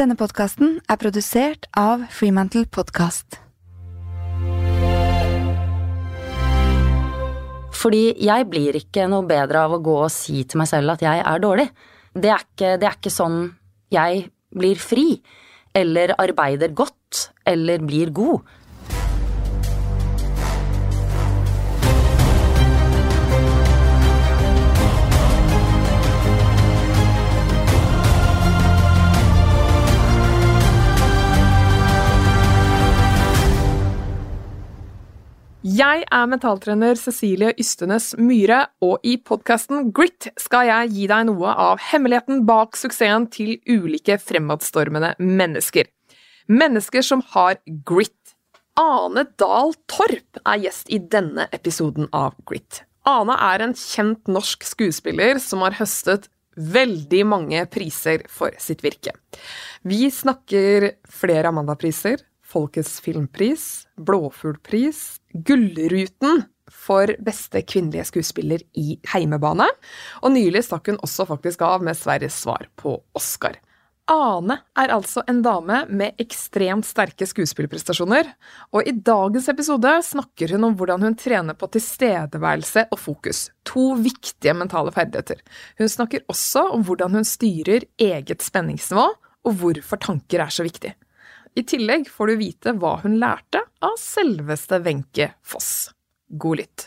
Denne podkasten er produsert av Freemantle Podcast. Fordi jeg blir ikke noe bedre av å gå og si til meg selv at jeg er dårlig. Det er ikke, det er ikke sånn jeg blir fri, eller arbeider godt, eller blir god. Jeg er mentaltrener Cecilie Ystenes Myhre, og i podkasten Grit skal jeg gi deg noe av hemmeligheten bak suksessen til ulike fremadstormende mennesker. Mennesker som har grit. Ane Dahl Torp er gjest i denne episoden av Grit. Ane er en kjent norsk skuespiller som har høstet veldig mange priser for sitt virke. Vi snakker flere Amanda-priser, Folkets filmpris, Blåfuglpris, Gullruten for beste kvinnelige skuespiller i heimebane, og nylig stakk hun også faktisk av med Sveriges svar på Oscar. Ane er altså en dame med ekstremt sterke skuespillprestasjoner, og i dagens episode snakker hun om hvordan hun trener på tilstedeværelse og fokus, to viktige mentale ferdigheter. Hun snakker også om hvordan hun styrer eget spenningsnivå, og hvorfor tanker er så viktig. I tillegg får du vite hva hun lærte av selveste Wenche Foss. God lytt.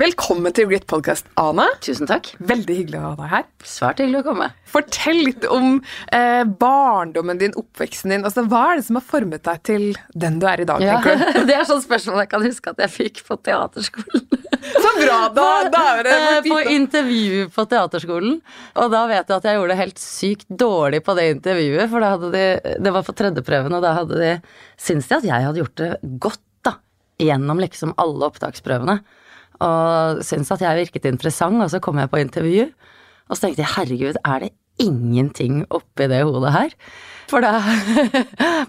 Velkommen til Grit Podcast, Ane. Tusen takk. Veldig hyggelig å ha deg her. Svært hyggelig å komme. Fortell litt om eh, barndommen din, oppveksten din. Altså, hva er det som har formet deg til den du er i dag, Ja, det er sånn spørsmål jeg kan huske at jeg fikk på teaterskolen. Så bra! Da, da er det Eh, på intervju på teaterskolen. Og da vet jeg at jeg gjorde det helt sykt dårlig på det intervjuet, for da hadde de, det var på tredjeprøven, og da hadde de Syns de at jeg hadde gjort det godt, da. Gjennom liksom alle opptaksprøvene. Og syntes at jeg virket interessant, og så kom jeg på intervju, og så tenkte jeg herregud, er det ingenting oppi det hodet her? For da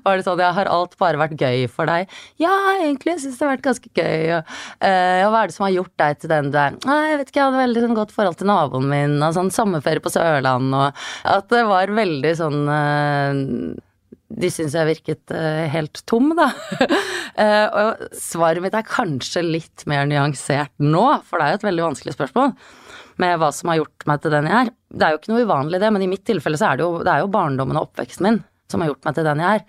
var det sånn, ja, har alt bare vært gøy for deg? Ja, egentlig syns det har vært ganske gøy. Og, uh, hva er det som har gjort deg til den du er? Nei, jeg vet ikke, jeg hadde veldig sånn, godt forhold til naboen min, og sånn sommerferie på Sørland, og at det var veldig sånn uh, de syns jeg virket eh, helt tom, da. Og svaret mitt er kanskje litt mer nyansert nå, for det er jo et veldig vanskelig spørsmål med hva som har gjort meg til den jeg er. Det er jo ikke noe uvanlig det, men i mitt tilfelle så er det jo, det er jo barndommen og oppveksten min som har gjort meg til den jeg er.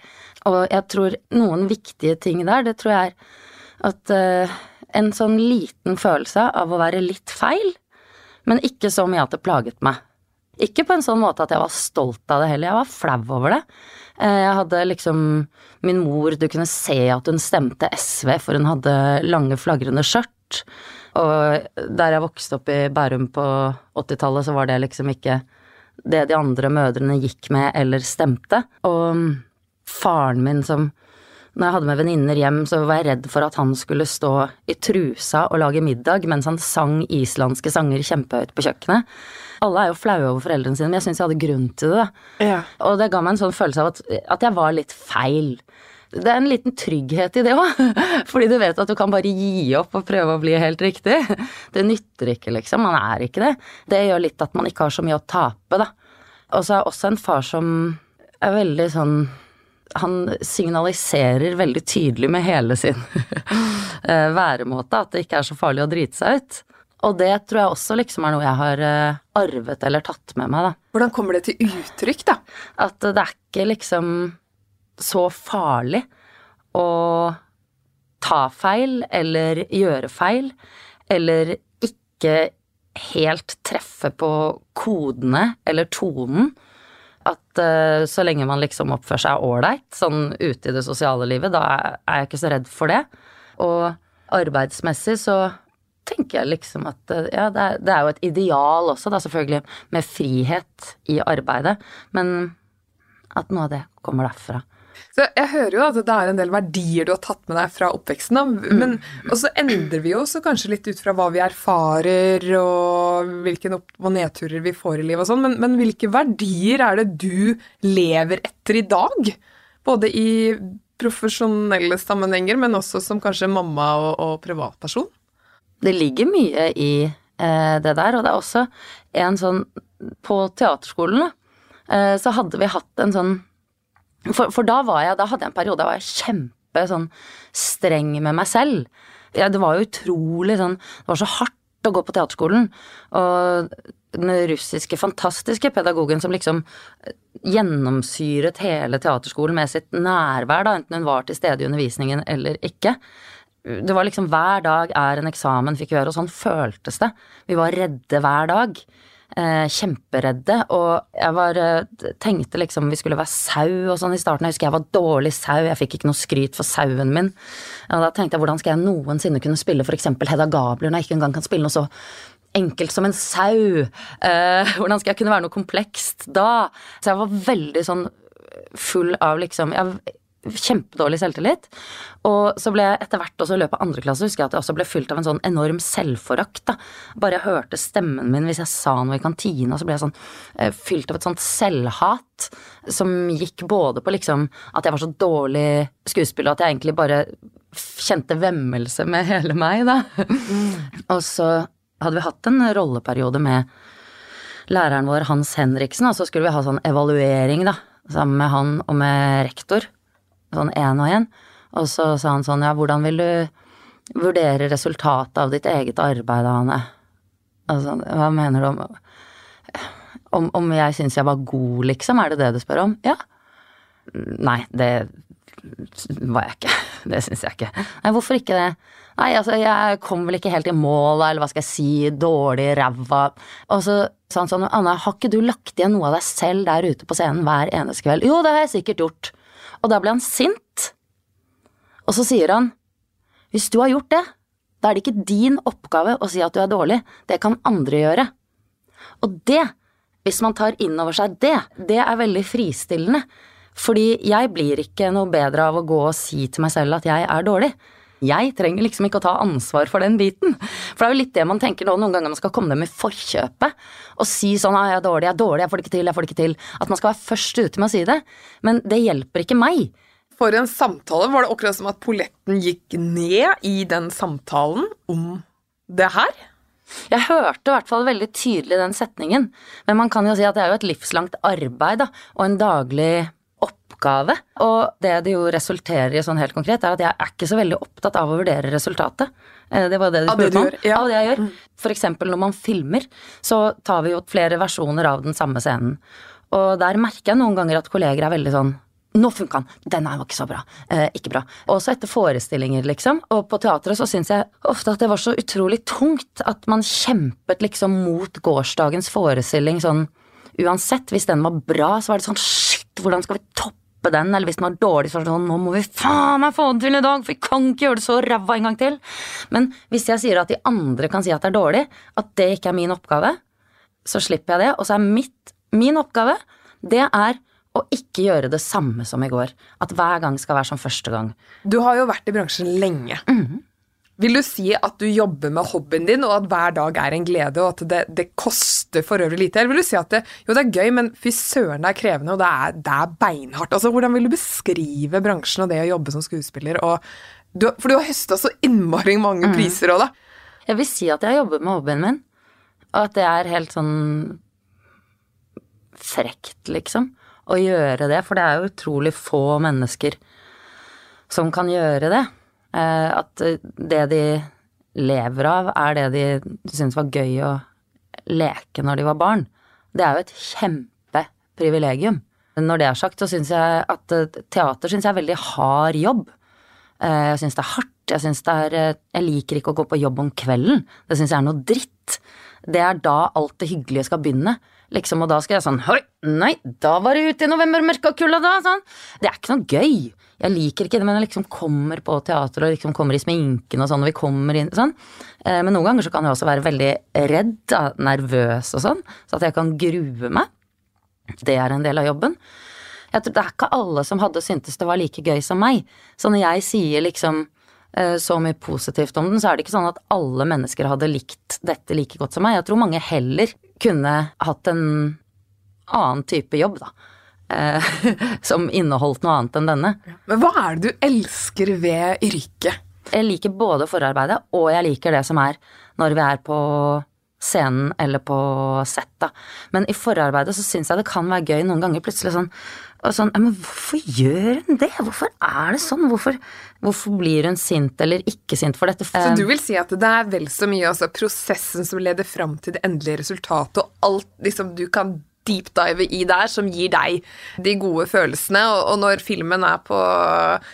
Og jeg tror noen viktige ting der, det tror jeg er at uh, en sånn liten følelse av å være litt feil, men ikke så mye at det plaget meg. Ikke på en sånn måte at jeg var stolt av det heller, jeg var flau over det. Eh, Jeg hadde liksom min mor, du kunne se at hun stemte SV, for hun hadde lange, flagrende skjørt. Og der jeg vokste opp i Bærum på 80-tallet, så var det liksom ikke det de andre mødrene gikk med eller stemte. Og faren min som når jeg hadde med venninner hjem, så var jeg redd for at han skulle stå i trusa og lage middag mens han sang islandske sanger kjempehøyt på kjøkkenet. Alle er jo flaue over foreldrene sine, men jeg syns jeg hadde grunn til det. Ja. Og det ga meg en sånn følelse av at, at jeg var litt feil. Det er en liten trygghet i det òg, fordi du vet at du kan bare gi opp og prøve å bli helt riktig. Det nytter ikke, liksom. Man er ikke det. Det gjør litt at man ikke har så mye å tape, da. Og så er også en far som er veldig sånn han signaliserer veldig tydelig med hele sin eh, væremåte at det ikke er så farlig å drite seg ut. Og det tror jeg også liksom er noe jeg har eh, arvet eller tatt med meg, da. Hvordan kommer det til uttrykk, da? At det er ikke liksom så farlig å ta feil eller gjøre feil, eller ikke helt treffe på kodene eller tonen. At eh, så lenge man liksom oppfører seg ålreit, sånn ute i det sosiale livet, da er jeg ikke så redd for det. Og arbeidsmessig så tenker jeg liksom at eh, ja, det er, det er jo et ideal også, da selvfølgelig, med frihet i arbeidet, men at noe av det kommer derfra. Så jeg hører jo at det er en del verdier du har tatt med deg fra oppveksten. Men, Og så endrer vi oss kanskje litt ut fra hva vi erfarer og hvilke opp- og nedturer vi får i livet og sånn. Men, men hvilke verdier er det du lever etter i dag? Både i profesjonelle sammenhenger, men også som kanskje mamma og, og privatperson? Det ligger mye i eh, det der. Og det er også en sånn På teaterskolen, da, eh, så hadde vi hatt en sånn for, for da var jeg Da hadde jeg en periode da var jeg kjempe sånn streng med meg selv. Ja, det var jo utrolig sånn Det var så hardt å gå på teaterskolen. Og den russiske, fantastiske pedagogen som liksom gjennomsyret hele teaterskolen med sitt nærvær, da, enten hun var til stede i undervisningen eller ikke. Det var liksom hver dag er en eksamen, fikk vi høre, og sånn føltes det. Vi var redde hver dag. Eh, kjemperedde, og jeg var eh, tenkte liksom vi skulle være sau og sånn i starten. Jeg husker jeg var dårlig sau, jeg fikk ikke noe skryt for sauen min. Og da tenkte jeg hvordan skal jeg noensinne kunne spille eksempel Hedda Gabler når jeg ikke engang kan spille noe så enkelt som en sau. Eh, hvordan skal jeg kunne være noe komplekst da? Så jeg var veldig sånn full av liksom jeg, Kjempedårlig selvtillit. Og så ble jeg etter hvert også i løpet av andre klasse husker jeg at jeg også ble fylt av en sånn enorm selvforakt. da. Bare jeg hørte stemmen min hvis jeg sa noe i kantina, så ble jeg sånn eh, fylt av et sånt selvhat som gikk både på liksom at jeg var så dårlig skuespiller at jeg egentlig bare kjente vemmelse med hele meg, da. Mm. og så hadde vi hatt en rolleperiode med læreren vår Hans Henriksen, og så skulle vi ha sånn evaluering, da, sammen med han og med rektor. Sånn én og én. Og så sa han sånn, ja, hvordan vil du vurdere resultatet av ditt eget arbeid, Ane? Altså, hva mener du om Om, om jeg syns jeg var god, liksom? Er det det du spør om? Ja. Nei, det var jeg ikke. Det syns jeg ikke. Nei, hvorfor ikke det? Nei, altså, jeg kom vel ikke helt i mål, eller hva skal jeg si, dårlig, ræva. Og så sa han sånn, Anne, har ikke du lagt igjen noe av deg selv der ute på scenen hver eneste kveld? Jo, det har jeg sikkert gjort. Og da ble han sint. Og så sier han, hvis du har gjort det, da er det ikke din oppgave å si at du er dårlig, det kan andre gjøre. Og det, hvis man tar inn over seg det, det er veldig fristillende. Fordi jeg blir ikke noe bedre av å gå og si til meg selv at jeg er dårlig. Jeg trenger liksom ikke å ta ansvar for den biten. For det er jo litt det man tenker nå noen ganger man skal komme dem i forkjøpet og si sånn ah, 'jeg er dårlig, jeg er dårlig, jeg får det ikke til, jeg får det ikke til'. At man skal være først ute med å si det. Men det hjelper ikke meg. For en samtale var det akkurat som at polletten gikk ned i den samtalen om det her. Jeg hørte i hvert fall veldig tydelig den setningen, men man kan jo si at det er jo et livslangt arbeid da, og en daglig oppgave. Og det det jo resulterer i sånn helt konkret, er at jeg er ikke så veldig opptatt av å vurdere resultatet. Eh, det var det du spurte om. Ja. Av det jeg gjør. For eksempel når man filmer, så tar vi jo flere versjoner av den samme scenen. Og der merker jeg noen ganger at kolleger er veldig sånn nå funka den! Den var ikke så bra. Eh, ikke bra. Også etter forestillinger, liksom. Og på teatret så syns jeg ofte at det var så utrolig tungt at man kjempet liksom mot gårsdagens forestilling sånn uansett. Hvis den var bra, så var det sånn hvordan skal vi toppe den, eller hvis den var dårlig, så er det sånn nå må vi faen meg få den til i dag, for vi kan ikke gjøre det så ræva en gang til. Men hvis jeg sier at de andre kan si at det er dårlig, at det ikke er min oppgave, så slipper jeg det. Og så er mitt, min oppgave, det er å ikke gjøre det samme som i går. At hver gang skal være som første gang. Du har jo vært i bransjen lenge. Mm -hmm. Vil du si at du jobber med hobbyen din, og at hver dag er en glede, og at det, det koster for øvrig lite? Eller vil du si at det, jo, det er gøy, men fy søren, det er krevende, og det er, det er, beinhardt? Altså, Hvordan vil du beskrive bransjen og det å jobbe som skuespiller? Du, for du har høsta så innmari mange mm. priser òg, da. Jeg vil si at jeg jobber med hobbyen min, og at det er helt sånn frekt, liksom, å gjøre det. For det er jo utrolig få mennesker som kan gjøre det. Eh, at det de lever av, er det de syntes var gøy å leke når de var barn. Det er jo et kjempeprivilegium. Når det er sagt, så syns jeg at eh, teater synes jeg er veldig hard jobb. Eh, jeg syns det er hardt. Jeg, det er, jeg liker ikke å gå på jobb om kvelden. Det syns jeg er noe dritt. Det er da alt det hyggelige skal begynne. Liksom, og da skal jeg sånn Hoi, nei, da var det ute i novembermørket og kulda, da! Sånn. Det er ikke noe gøy. Jeg liker ikke det, men jeg liksom kommer på teater og liksom kommer i sminken og sånn, og vi kommer inn sånn. Eh, men noen ganger så kan jeg også være veldig redd, da, nervøs og sånn, så at jeg kan grue meg. Det er en del av jobben. Jeg tror Det er ikke alle som hadde syntes det var like gøy som meg. Så når jeg sier liksom eh, så mye positivt om den, så er det ikke sånn at alle mennesker hadde likt dette like godt som meg. Jeg tror mange heller kunne hatt en annen type jobb, da. Eh, som inneholdt noe annet enn denne. Men hva er det du elsker ved yrket? Jeg liker både forarbeidet, og jeg liker det som er når vi er på scenen eller på sett, da. Men i forarbeidet så syns jeg det kan være gøy noen ganger plutselig sånn og sånn, men hvorfor gjør hun det? Hvorfor er det sånn? Hvorfor, hvorfor blir hun sint eller ikke sint for dette? Så du vil si at det er vel så mye altså, prosessen som leder fram til det endelige resultatet, og alt liksom du kan deepdive i der, som gir deg de gode følelsene. Og, når filmen er på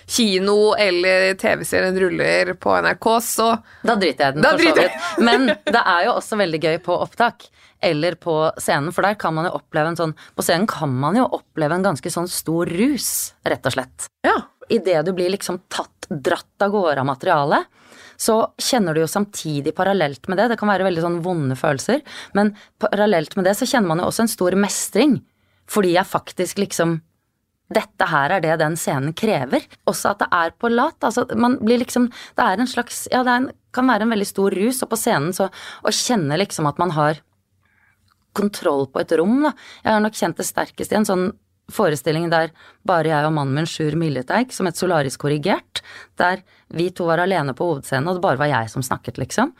kino eller TV-serien ruller på NRK, så Da driter jeg den, Da for så vidt. Men det er jo også veldig gøy på opptak. Eller på scenen, for der kan man jo oppleve en sånn På scenen kan man jo oppleve en ganske sånn stor rus, rett og slett. Ja. Idet du blir liksom tatt, dratt av gårde av materialet, så kjenner du jo samtidig parallelt med det, det kan være veldig sånn vonde følelser, men parallelt med det så kjenner man jo også en stor mestring. Fordi jeg faktisk liksom dette her er det den scenen krever. Også at det er på lat. Altså, man blir liksom Det er en slags Ja, det en, kan være en veldig stor rus, og på scenen så å kjenne liksom at man har kontroll på et rom, da. Jeg har nok kjent det sterkest i en sånn forestilling der bare jeg og mannen min, Sjur Milleteig, som et solarisk korrigert, der vi to var alene på hovedscenen, og det bare var jeg som snakket, liksom.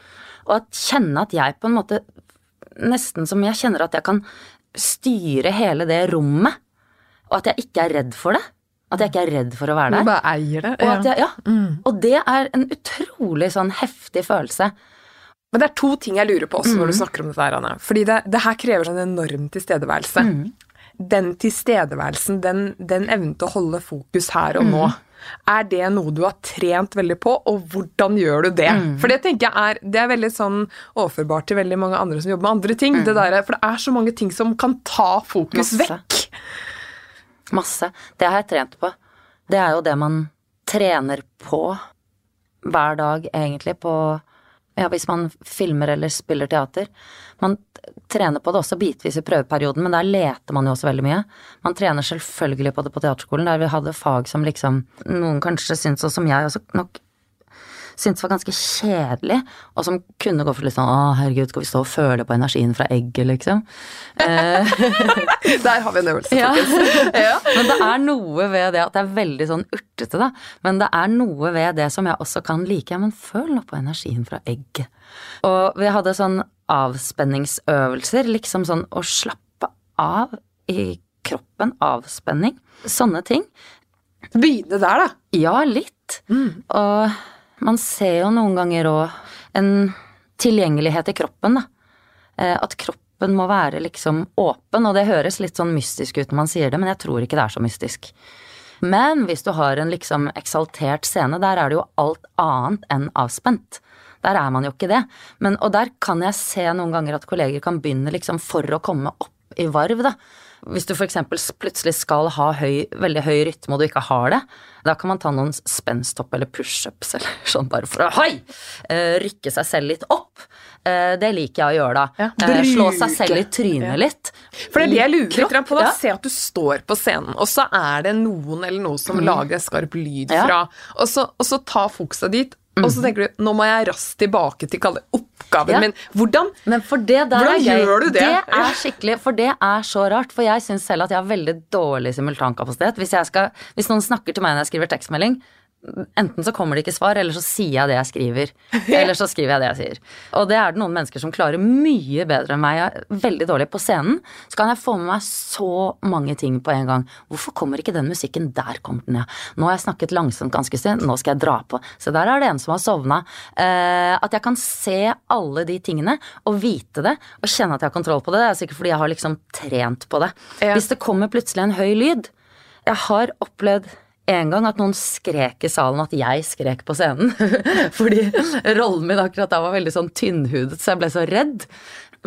Og at kjenne at jeg på en måte Nesten som jeg kjenner at jeg kan styre hele det rommet, og at jeg ikke er redd for det. At jeg ikke er redd for å være der. Du bare eier det. Og, at Ja. jeg, ja, og det er en utrolig sånn heftig følelse. Men det er to ting jeg lurer på også når du snakker om dette her, Anne. Fordi det, det her krever sånn enorm tilstedeværelse. Den tilstedeværelsen, den, den evnen til å holde fokus her og nå, er det noe du har trent veldig på, og hvordan gjør du det? For det tenker jeg er, det er veldig sånn overførbart til veldig mange andre som jobber med andre ting. Det der, for det er så mange ting som kan ta fokus Masse. vekk. Masse. Det har jeg trent på. Det er jo det man trener på hver dag, egentlig, på ja, hvis man filmer eller spiller teater. Man t- trener på det også bitvis i prøveperioden, men der leter man jo også veldig mye. Man trener selvfølgelig på det på teaterskolen, der vi hadde fag som liksom noen kanskje syntes, og som jeg også nok syntes var ganske kjedelig, og som kunne gå for litt sånn å herregud, skal vi stå og føle på energien fra egget, liksom. Der har vi en øvelse, Ja. folkens. Ja. Men det er noe ved det at det er veldig sånn urtete, da. Men det er noe ved det som jeg også kan like. Ja, men føl nå på energien fra egget. Og vi hadde sånn avspenningsøvelser, liksom sånn å slappe av i kroppen. Avspenning. Sånne ting. Begynne der, da. Ja, litt. Og man ser jo noen ganger òg en tilgjengelighet i kroppen, da. Eh, At kroppen må være liksom åpen, og det høres litt sånn mystisk ut når man sier det, men jeg tror ikke det er så mystisk. Men hvis du har en liksom eksaltert scene, der er det jo alt annet enn avspent. Der er man jo ikke det. Men, og der kan jeg se noen ganger at kolleger kan begynne liksom for å komme opp i varv, da. Hvis du for eksempel plutselig skal ha høy, veldig høy rytme og du ikke har det, da kan man ta noen spensthopp eller pushups eller sånn bare for å hoi, eh, rykke seg selv litt opp. Eh, det liker jeg å gjøre da. Ja, Eh, slå seg selv i trynet litt. For det er det jeg lurer Kropp, litt på. Da. ja. Se at du står på scenen, og så er det noen eller noe som lager en skarp lyd Mm. Ja. Mm. fra, og så, og så ta fokuset dit. Og så tenker du nå må jeg raskt tilbake til kalle oppgaven Ja. min. Hvordan Men for det der Hvordan er gøy. gjør du det? Det er skikkelig, for det er så rart. For jeg syns selv at jeg har veldig dårlig simultankapasitet. Hvis, skal, hvis noen snakker til meg når jeg skriver tekstmelding, enten så kommer det ikke svar, eller så sier jeg det jeg skriver. Eller så skriver jeg det jeg sier. Og det er det noen mennesker som klarer mye bedre enn meg. Jeg er veldig dårlig på scenen. Så kan jeg få med meg så mange ting på en gang. Hvorfor kommer ikke den musikken? Der kom den, ja. Nå har jeg snakket langsomt ganske stund, nå skal jeg dra på. Så der er det en som har sovna. Eh, at jeg kan se alle de tingene og vite det og kjenne at jeg har kontroll på det, det er sikkert fordi jeg har liksom trent på det. Ja. Hvis det kommer plutselig en høy lyd Jeg har opplevd en gang at noen skrek i salen at jeg skrek på scenen. Fordi rollen min akkurat da var veldig sånn tynnhudet, så jeg ble så redd.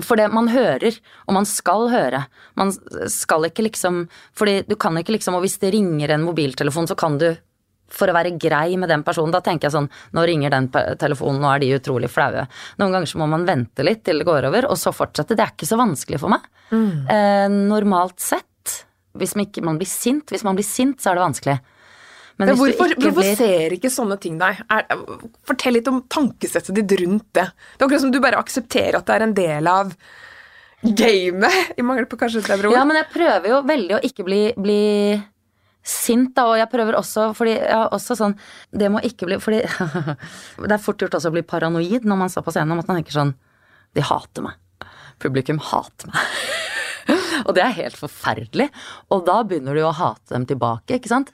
For det man hører, og man skal høre. Man skal ikke liksom Fordi du kan ikke liksom Og hvis det ringer en mobiltelefon, så kan du for å være grei med den personen, da tenker jeg sånn Nå ringer den telefonen, nå er de utrolig flaue. Noen ganger så må man vente litt til det går over, og så fortsette. Det er ikke så vanskelig for meg. Eh, normalt sett. Hvis man ikke man blir sint. Hvis man blir sint, så er det vanskelig. Men Men hvorfor provoserer ikke sånne ting deg? Er, fortell litt om tankesettet ditt rundt det. Det er akkurat som du bare aksepterer at det er en del av gamet, i mangel på kanskje et bedre ord. Ja, men jeg prøver jo veldig å ikke bli, bli sint, da, og jeg prøver også fordi jeg har også sånn Det må ikke bli Fordi det er fort gjort også å bli paranoid når man står på scenen, om at man tenker sånn De hater meg. publikum hater meg. og det er helt forferdelig. Og da begynner du å hate dem tilbake, ikke sant.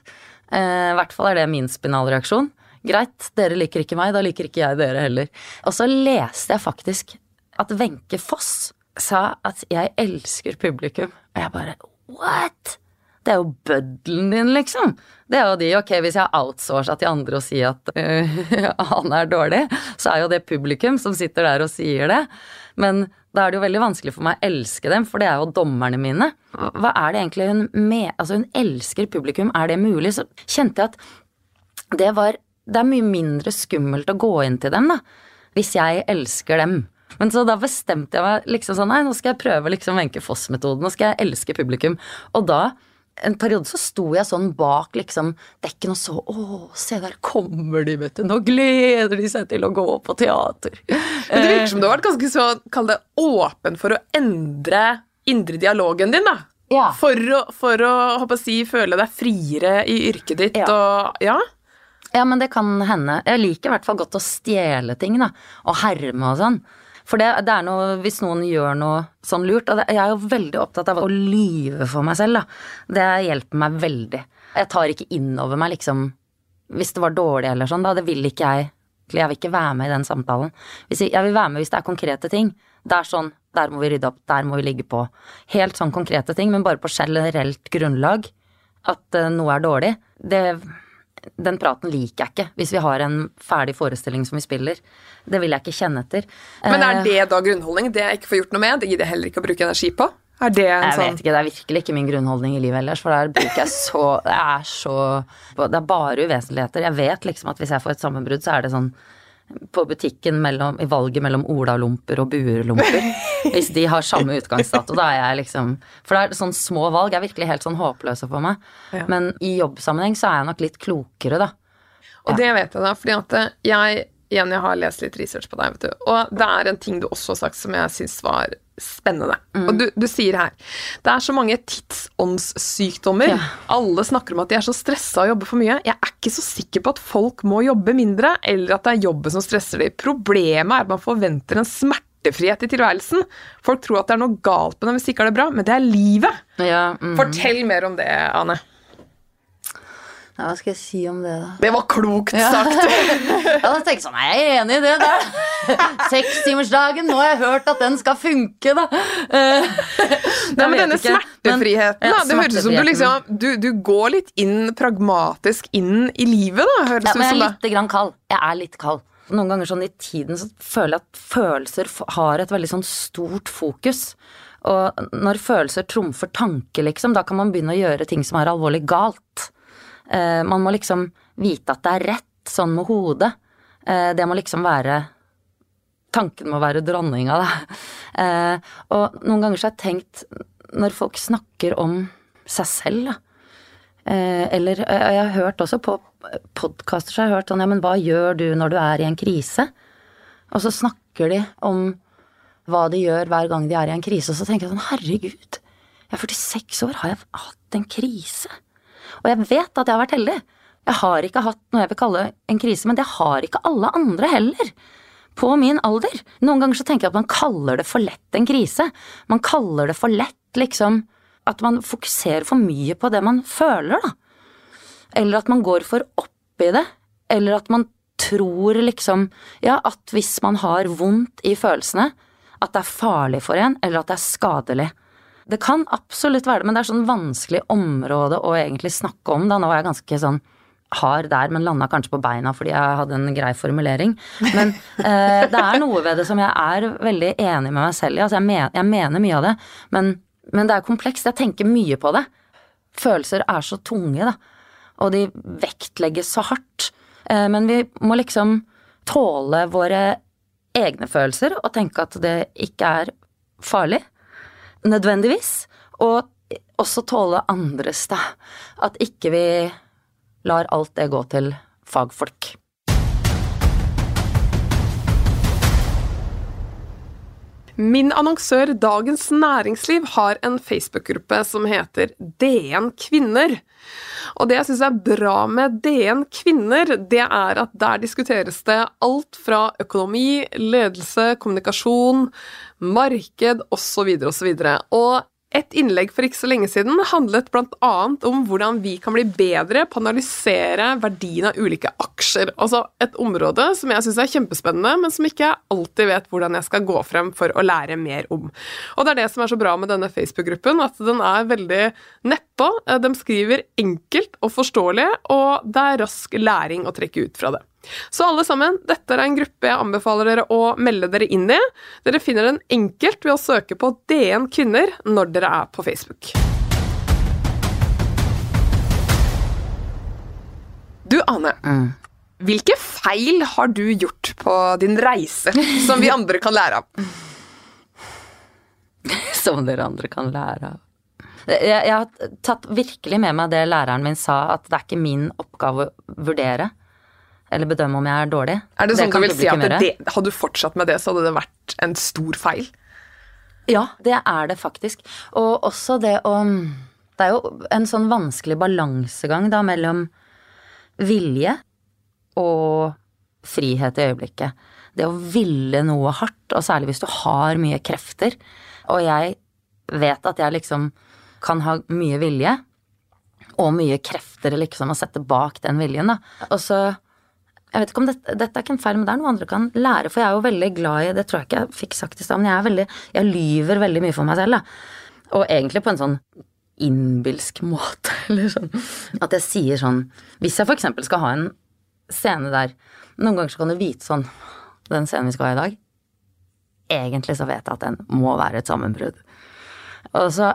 Eh, I hvert fall er det min spinalreaksjon. Greit, dere liker ikke meg, da liker ikke jeg dere heller. Og så leste jeg faktisk at Wenche Foss sa at 'jeg elsker publikum'. Og jeg bare what? Det er jo bøddelen din, liksom. Det er jo de, ok, hvis jeg har outsourca til andre og sier at øh, han er dårlig, så er jo det publikum som sitter der og sier det. Men da er det jo veldig vanskelig for meg å elske dem, for det er jo dommerne mine. Hva er det egentlig hun med Altså, hun elsker publikum, er det mulig? Så kjente jeg at det var Det er mye mindre skummelt å gå inn til dem, da. Hvis jeg elsker dem. Men så da bestemte jeg meg liksom sånn, nei, nå skal jeg prøve liksom Wenche Foss-metoden, nå skal jeg elske publikum. Og da en periode så sto jeg sånn bak liksom dekken og så Å, se der kommer de, vet du. Nå gleder de seg til å gå på teater. Men det virker som du har vært ganske så, kall det, åpen for å endre indre dialogen din, da. Ja. For å, for å håper jeg, si, føle deg friere i yrket ditt Ja. og Ja. Ja, men det kan hende. Jeg liker i hvert fall godt å stjele ting, da. Og herme og sånn. For det, det er noe hvis noen gjør noe sånn lurt. Og jeg er jo veldig opptatt av å lyve for meg selv, da. Det hjelper meg veldig. Jeg tar ikke innover meg liksom hvis det var dårlig eller sånn, da. Det vil ikke jeg. Jeg vil ikke være med i den samtalen. Jeg, jeg vil være med hvis det er konkrete ting. Det er sånn, der må vi rydde opp, der må vi ligge på. Helt sånn konkrete ting, men bare på generelt grunnlag. At eh, noe er dårlig. Det den praten liker jeg ikke hvis vi har en ferdig forestilling som vi spiller. Det vil jeg ikke kjenne etter. Men er Eh, det da grunnholdning? Det jeg ikke får gjort noe med? Det gidder jeg heller ikke å bruke energi på? Er det en Jeg sånn vet ikke, det er virkelig ikke min grunnholdning i livet ellers, for der bruker jeg så Det er så Det er bare uvesentligheter. Jeg vet liksom at hvis jeg får et sammenbrudd, så er det sånn på butikken mellom, i valget mellom Ola-lomper og Buer-lomper. Hvis de har samme utgangsdato, da er jeg liksom For det er sånn små valg er virkelig helt sånn håpløse for meg. Ja. Men i jobbsammenheng så er jeg nok litt klokere, da. Og det vet jeg da, fordi at jeg igjen, jeg har lest litt research på deg, vet du. Og det er en ting du også har sagt som jeg syns var spennende. Og du, du sier her Det er så mange tidsåndssykdommer. Ja. Alle snakker om at de er så stressa og jobber for mye. Jeg er ikke så sikker på at folk må jobbe mindre, eller at det er jobben som stresser dem. Problemet er at man forventer en smertefrihet i tilværelsen. Folk tror at det er noe galt med dem hvis ikke har det bra, men det er livet. Ja, mm. Fortell mer om det, Ane. Ja, hva skal jeg si om det, da? Det var klokt sagt. Ja, da tenkte jeg sånn, jeg er enig i det der. Sekstimersdagen, nå har jeg hørt at den skal funke, da. Nei, men denne ikke. smertefriheten, Men- da. Det høres ut som du liksom du, du går litt inn pragmatisk inn i livet, da. Høres Ja, men jeg er da. litt grann kald. Jeg er litt kald. Noen ganger sånn i tiden så føler jeg at følelser har et veldig sånn stort fokus. Og når følelser trumfer tanke, liksom, da kan man begynne å gjøre ting som er alvorlig galt. Eh, man må liksom vite at det er rett, sånn med hodet. Eh, det må liksom være Tanken må være dronninga, da. Eh, og noen ganger så har jeg tenkt, når folk snakker om seg selv, da. Eller jeg har hørt også på podkaster så har jeg hørt sånn, ja, men hva gjør du når du er i en krise? Og så snakker de om hva de gjør hver gang de er i en krise, og så tenker jeg sånn, herregud, jeg er 46 år, har jeg hatt en krise? Og jeg vet at jeg har vært heldig. Jeg har ikke hatt noe jeg vil kalle en krise, men det har ikke alle andre heller. På min alder. Noen ganger så tenker jeg at man kaller det for lett en krise. Man kaller det for lett, liksom, at man fokuserer for mye på det man føler, da. Eller at man går for opp i det. Eller at man tror liksom Ja, at hvis man har vondt i følelsene, at det er farlig for en, eller at det er skadelig. Det kan absolutt være det, men det er sånn vanskelig område å egentlig snakke om. Da nå var jeg ganske sånn hard der, men landa kanskje på beina fordi jeg hadde en grei formulering. Men eh, det er noe ved det som jeg er veldig enig med meg selv i. Altså, jeg, men, jeg mener mye av det, men, men det er komplekst. Jeg tenker mye på det. Følelser er så tunge, da. Og de vektlegges så hardt. Eh, men vi må liksom tåle våre egne følelser og tenke at det ikke er farlig. Nødvendigvis. Og også tåle andres, da. At ikke vi lar alt det gå til fagfolk. Min annonsør Dagens Næringsliv har en Facebook-gruppe som heter DN Kvinner. Og det jeg syns er bra med DN Kvinner, det er at der diskuteres det alt fra økonomi, ledelse, kommunikasjon, marked osv. osv. Og et innlegg for ikke så lenge siden handlet bl.a. om hvordan vi kan bli bedre på å analysere verdien av ulike aksjer. Altså et område som jeg syns er kjempespennende, men som ikke alltid vet hvordan jeg skal gå frem for å lære mer om. Og det er det som er så bra med denne Facebook-gruppen, at den er veldig nedpå. De skriver enkelt og forståelig, og det er rask læring å trekke ut fra det. Så alle sammen, dette er en gruppe jeg anbefaler dere å melde dere inn i. Dere finner den enkelt ved å søke på DN kvinner når dere er på Facebook. Du, Ane. Mm. Hvilke feil har du gjort på din reise som vi andre kan lære av? Som dere andre kan lære av. Jeg, jeg har tatt virkelig med meg det læreren min sa, at det er ikke min oppgave å vurdere eller bedømme om jeg er dårlig. Er det sånn kan du vil si at det, Hadde du fortsatt med det, så hadde det vært en stor feil? Ja, det er det faktisk. Og også det å Det er jo en sånn vanskelig balansegang da mellom vilje og frihet i øyeblikket. Det å ville noe hardt, og særlig hvis du har mye krefter. Og jeg vet at jeg liksom kan ha mye vilje og mye krefter liksom å sette bak den viljen, da. Og så jeg vet ikke om dette, dette er ikke en feil, men det er noe andre kan lære. For jeg er jo veldig glad i Det tror jeg ikke jeg fikk sagt i stad, men jeg veldig Jeg lyver veldig mye for meg selv, da. Og egentlig på en sånn innbilsk måte, eller sånn. At jeg sier sånn Hvis jeg for eksempel skal ha en scene der Noen ganger så kan du vite sånn Den scenen vi skal ha i dag Egentlig så vet jeg at den må være et sammenbrudd. Og så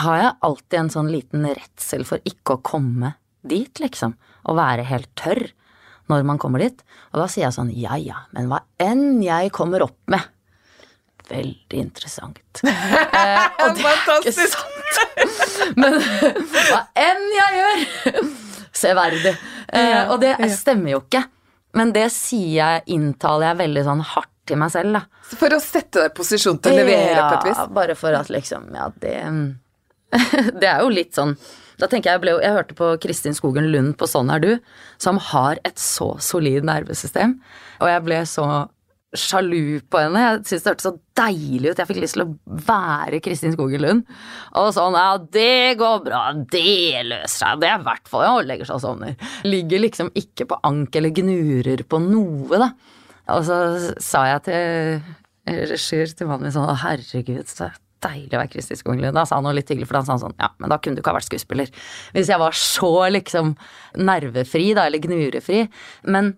har jeg alltid en sånn liten redsel for ikke å komme dit, liksom. Å være helt tørr når man kommer dit. Og da sier jeg sånn ja ja, men hva enn jeg kommer opp med Veldig interessant. Eh, og det er ikke sant. Men hva enn jeg gjør Severdig. Eh, og det stemmer jo ikke. Men det sier jeg, inntaler jeg veldig sånn hardt til meg selv, da. For å sette deg i posisjon til å levere på et vis? Ja, bare for at liksom Ja, det Det er jo litt sånn Da tenker jeg Jeg, ble, jeg hørte på Kristin Skogen Lund på Sånn er du, som har et så solid nervesystem. Og jeg ble så sjalu på henne. Jeg syntes det hørtes så deilig ut. Jeg fikk lyst til å være Kristin Skogen Lund. Og sånn Ja, det går bra. Det løser seg. Det er i hvert fall Ja, legger seg og sovner. Ligger liksom ikke på ank eller gnurer på noe, da. Og så sa jeg til regissør til mannen min sånn herregud, så deilig å være Kristin Skoglund. Da sa han noe litt hyggelig, for da sa han sånn Ja, men da kunne du ikke ha vært skuespiller. Hvis jeg var så liksom nervefri, da, eller gnurefri. Men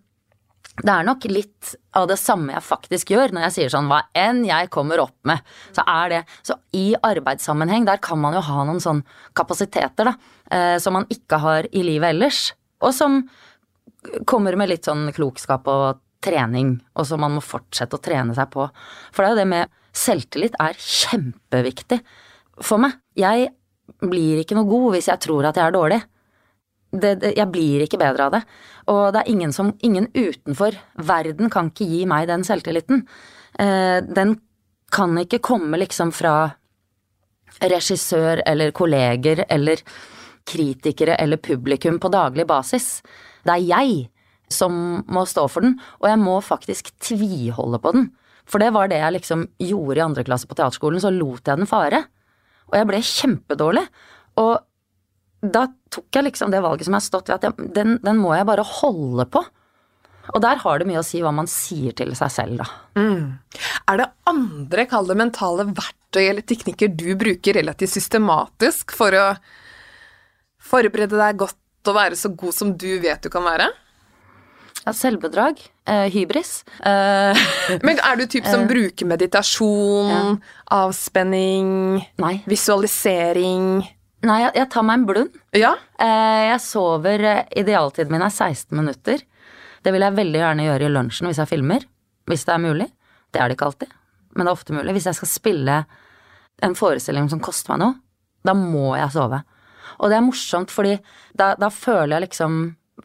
det er nok litt av det samme jeg faktisk gjør når jeg sier sånn hva enn jeg kommer opp med, så er det Så i arbeidssammenheng, der kan man jo ha noen sånn kapasiteter, da, eh, som man ikke har i livet ellers. Og som kommer med litt sånn klokskap og trening, og som man må fortsette å trene seg på. For det er jo det med selvtillit er kjempeviktig for meg. Jeg blir ikke noe god hvis jeg tror at jeg er dårlig det, det, jeg blir ikke bedre av det. Og det er ingen som Ingen utenfor verden kan ikke gi meg den selvtilliten. Eh, den kan ikke komme liksom fra regissør eller kolleger eller kritikere eller publikum på daglig basis. Det er jeg som må stå for den, og jeg må faktisk tviholde på den. For det var det jeg liksom gjorde i andre klasse på teaterskolen, så lot jeg den fare. Og jeg ble kjempedårlig. Og da tok jeg liksom det valget som jeg har stått ved, at jeg, den, den må jeg bare holde på. Og der har det mye å si hva man sier til seg selv, da. Er det andre, kall det mentale verktøy eller teknikker du bruker relativt systematisk for å forberede deg godt og være så god som du vet du kan være? Ja, selvbedrag. Eh, hybris. Eh, Men er du typ som bruker meditasjon, avspenning, nei. visualisering Nei, jeg, jeg tar meg en blund. Ja? Eh, jeg sover eh, Idealtiden min er 16 minutter. Det vil jeg veldig gjerne gjøre i lunsjen hvis jeg filmer. Hvis det er mulig. Det er det ikke alltid, men det er ofte mulig. Hvis jeg skal spille en forestilling som koster meg noe, da må jeg sove. Og det er morsomt, fordi da, da føler jeg liksom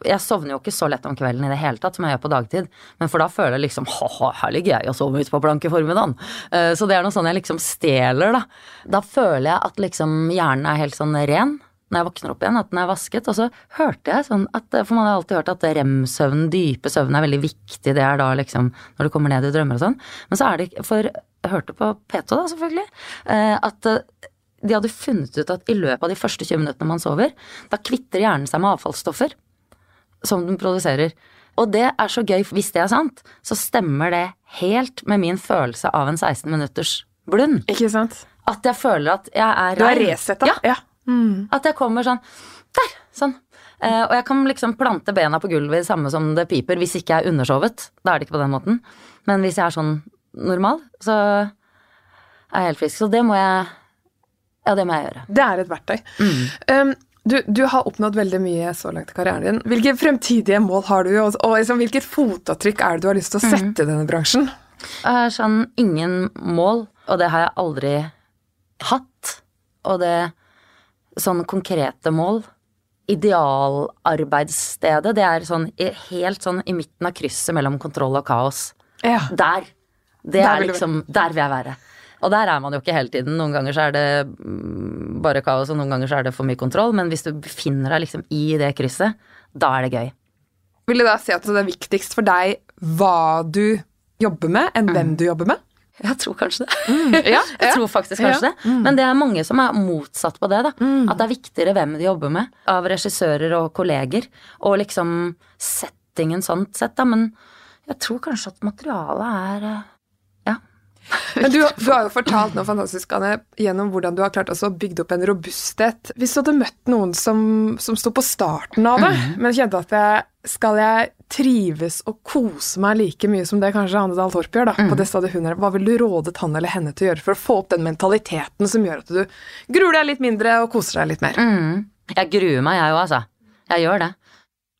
Jeg sovner jo ikke så lett om kvelden i det hele tatt som jeg gjør på dagtid, men for da føler jeg liksom ha-ha, her ligger jeg og sover ute på blanke formiddagen. Eh, Så det er noe sånn jeg liksom stjeler, da. Da føler jeg at liksom hjernen er helt sånn ren når jeg våkner opp igjen, at den er vasket. Og så hørte jeg sånn at For man har alltid hørt at rem-søvn, dype søvn, er veldig viktig. Det er da liksom når du kommer ned i drømmer og sånn. Men så er det For jeg hørte på P2 da, selvfølgelig, eh, at eh, de hadde funnet ut at i løpet av de første 20 minuttene man sover, da kvitter hjernen seg med avfallsstoffer som den produserer. Og det er så gøy, hvis det er sant, så stemmer det helt med min følelse av en 16 minutters blund. Ikke sant? At jeg føler at jeg er Du er resetta. Ja, Ja. Mm. at jeg kommer sånn Der! Sånn. Eh, og jeg kan liksom plante bena på gulvet i samme som det piper, hvis ikke jeg er undersovet. Da er det ikke på den måten. Men hvis jeg er sånn normal, så er jeg helt frisk. Så det må jeg Ja, det må jeg gjøre. Det er et verktøy. Um, du, du har oppnådd veldig mye så langt i karrieren din. Hvilke fremtidige mål har du, og, og liksom, hvilket fotavtrykk er det du har lyst til å sette i denne bransjen? Jeg har sånn ingen mål, og det har jeg aldri hatt. Og det sånn konkrete mål. Idealarbeidsstedet, det er sånn helt sånn i midten av krysset mellom kontroll og kaos. Ja. Der. Det Der er liksom Der vil jeg være. Og der er man jo ikke hele tiden. Noen ganger så er det mm, bare kaos, og noen ganger så er det for mye kontroll. Men hvis du befinner deg liksom i det krysset, da er det gøy. Vil du da si at det er viktigst for deg hva du jobber med, enn hvem du jobber med? Jeg tror kanskje det. Ja, Jeg tror faktisk kanskje Ja. det. Men det er mange som er motsatt på det, da. At det er viktigere hvem de jobber med, av regissører og kolleger. Og liksom settingen sånn sett, da. Men jeg tror kanskje at materialet er eh. Men du, du har jo fortalt noe fantastisk, Anne, gjennom hvordan du har klart å bygge opp en robusthet. Hvis du hadde møtt noen som, som sto på starten av det, men kjente at jeg, skal jeg trives og kose meg like mye som det kanskje Anne Dahl Torp gjør, da, på det stedet hun er, hva vil du rådet han eller henne til å gjøre for å få opp den mentaliteten som gjør at du gruer deg litt mindre og koser deg litt mer? Mm. Jeg gruer meg, jeg òg, altså. Jeg gjør det.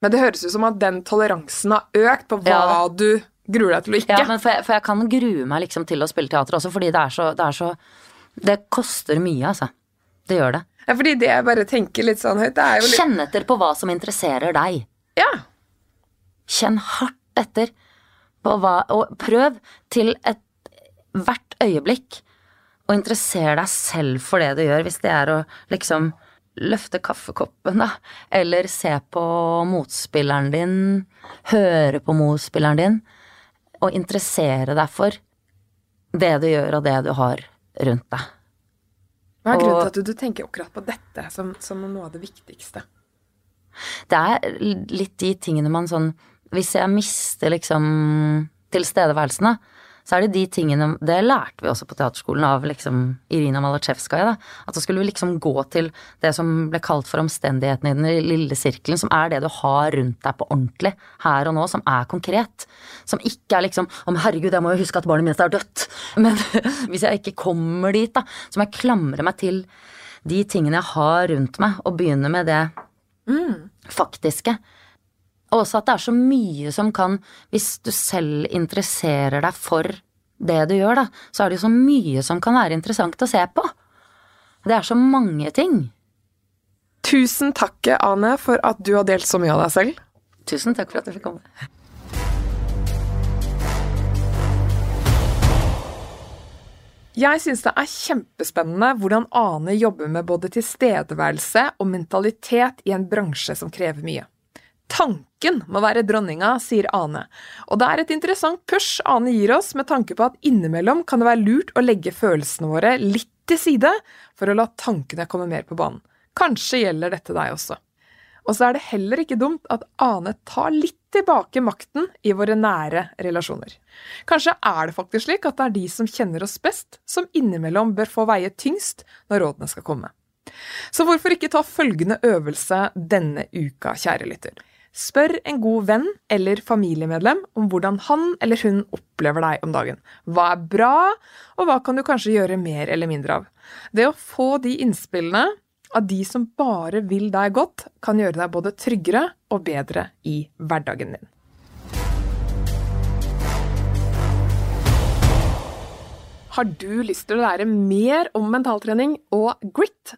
Men det høres ut som at den toleransen har økt på hva Ja. du gruer deg til å ikke. Ja, men for jeg, for jeg kan grue meg liksom til å spille teater også, fordi det er så Det, er så, det koster mye, altså. Det gjør det. Ja, fordi det jeg bare tenker litt sånn høyt, det er jo litt Kjenn etter på hva som interesserer deg. Ja. Kjenn hardt etter på hva Og prøv til et hvert øyeblikk å interessere deg selv for det du gjør, hvis det er å liksom løfte kaffekoppen, da, eller se på motspilleren din, høre på motspilleren din, og interessere deg for det du gjør og det du har rundt deg. Hva er grunnen til at du, du tenker akkurat på dette som, som noe av det viktigste? Det er litt de tingene man sånn Hvis jeg mister liksom tilstedeværelsen, da, så er det de tingene Det lærte vi også på teaterskolen av liksom Irina Malatsjevskaja, da. At så skulle vi liksom gå til det som ble kalt for omstendighetene i den lille sirkelen, som er det du har rundt deg på ordentlig, her og nå, som er konkret. Som ikke er liksom men herregud, jeg må jo huske at barnet mitt er dødt. Men hvis jeg ikke kommer dit, da, så må jeg klamre meg til de tingene jeg har rundt meg, og begynne med det faktiske. Og også at det er så mye som kan Hvis du selv interesserer deg for det du gjør, da, så er det jo så mye som kan være interessant å se på. Det er så mange ting. Tusen takk, Ane, for at du har delt så mye av deg selv. Tusen takk for at jeg fikk komme. Jeg syns det er kjempespennende hvordan Ane jobber med både tilstedeværelse og mentalitet i en bransje som krever mye. Tanken må være dronninga, sier Ane, og det er et interessant push Ane gir oss med tanke på at innimellom kan det være lurt å legge følelsene våre litt til side for å la tankene komme mer på banen. Kanskje gjelder dette deg også. Og så er det heller ikke dumt at Ane tar litt tilbake makten i våre nære relasjoner. Kanskje er det faktisk slik at det er de som kjenner oss best, som innimellom bør få veie tyngst når rådene skal komme. Så hvorfor ikke ta følgende øvelse denne uka, kjære lytter? Spør en god venn eller familiemedlem om hvordan han eller hun opplever deg om dagen. Hva er bra, og hva kan du kanskje gjøre mer eller mindre av? Det å få de innspillene av de som bare vil deg godt, kan gjøre deg både tryggere og bedre i hverdagen din. Har du lyst til å lære mer om mentaltrening og grit?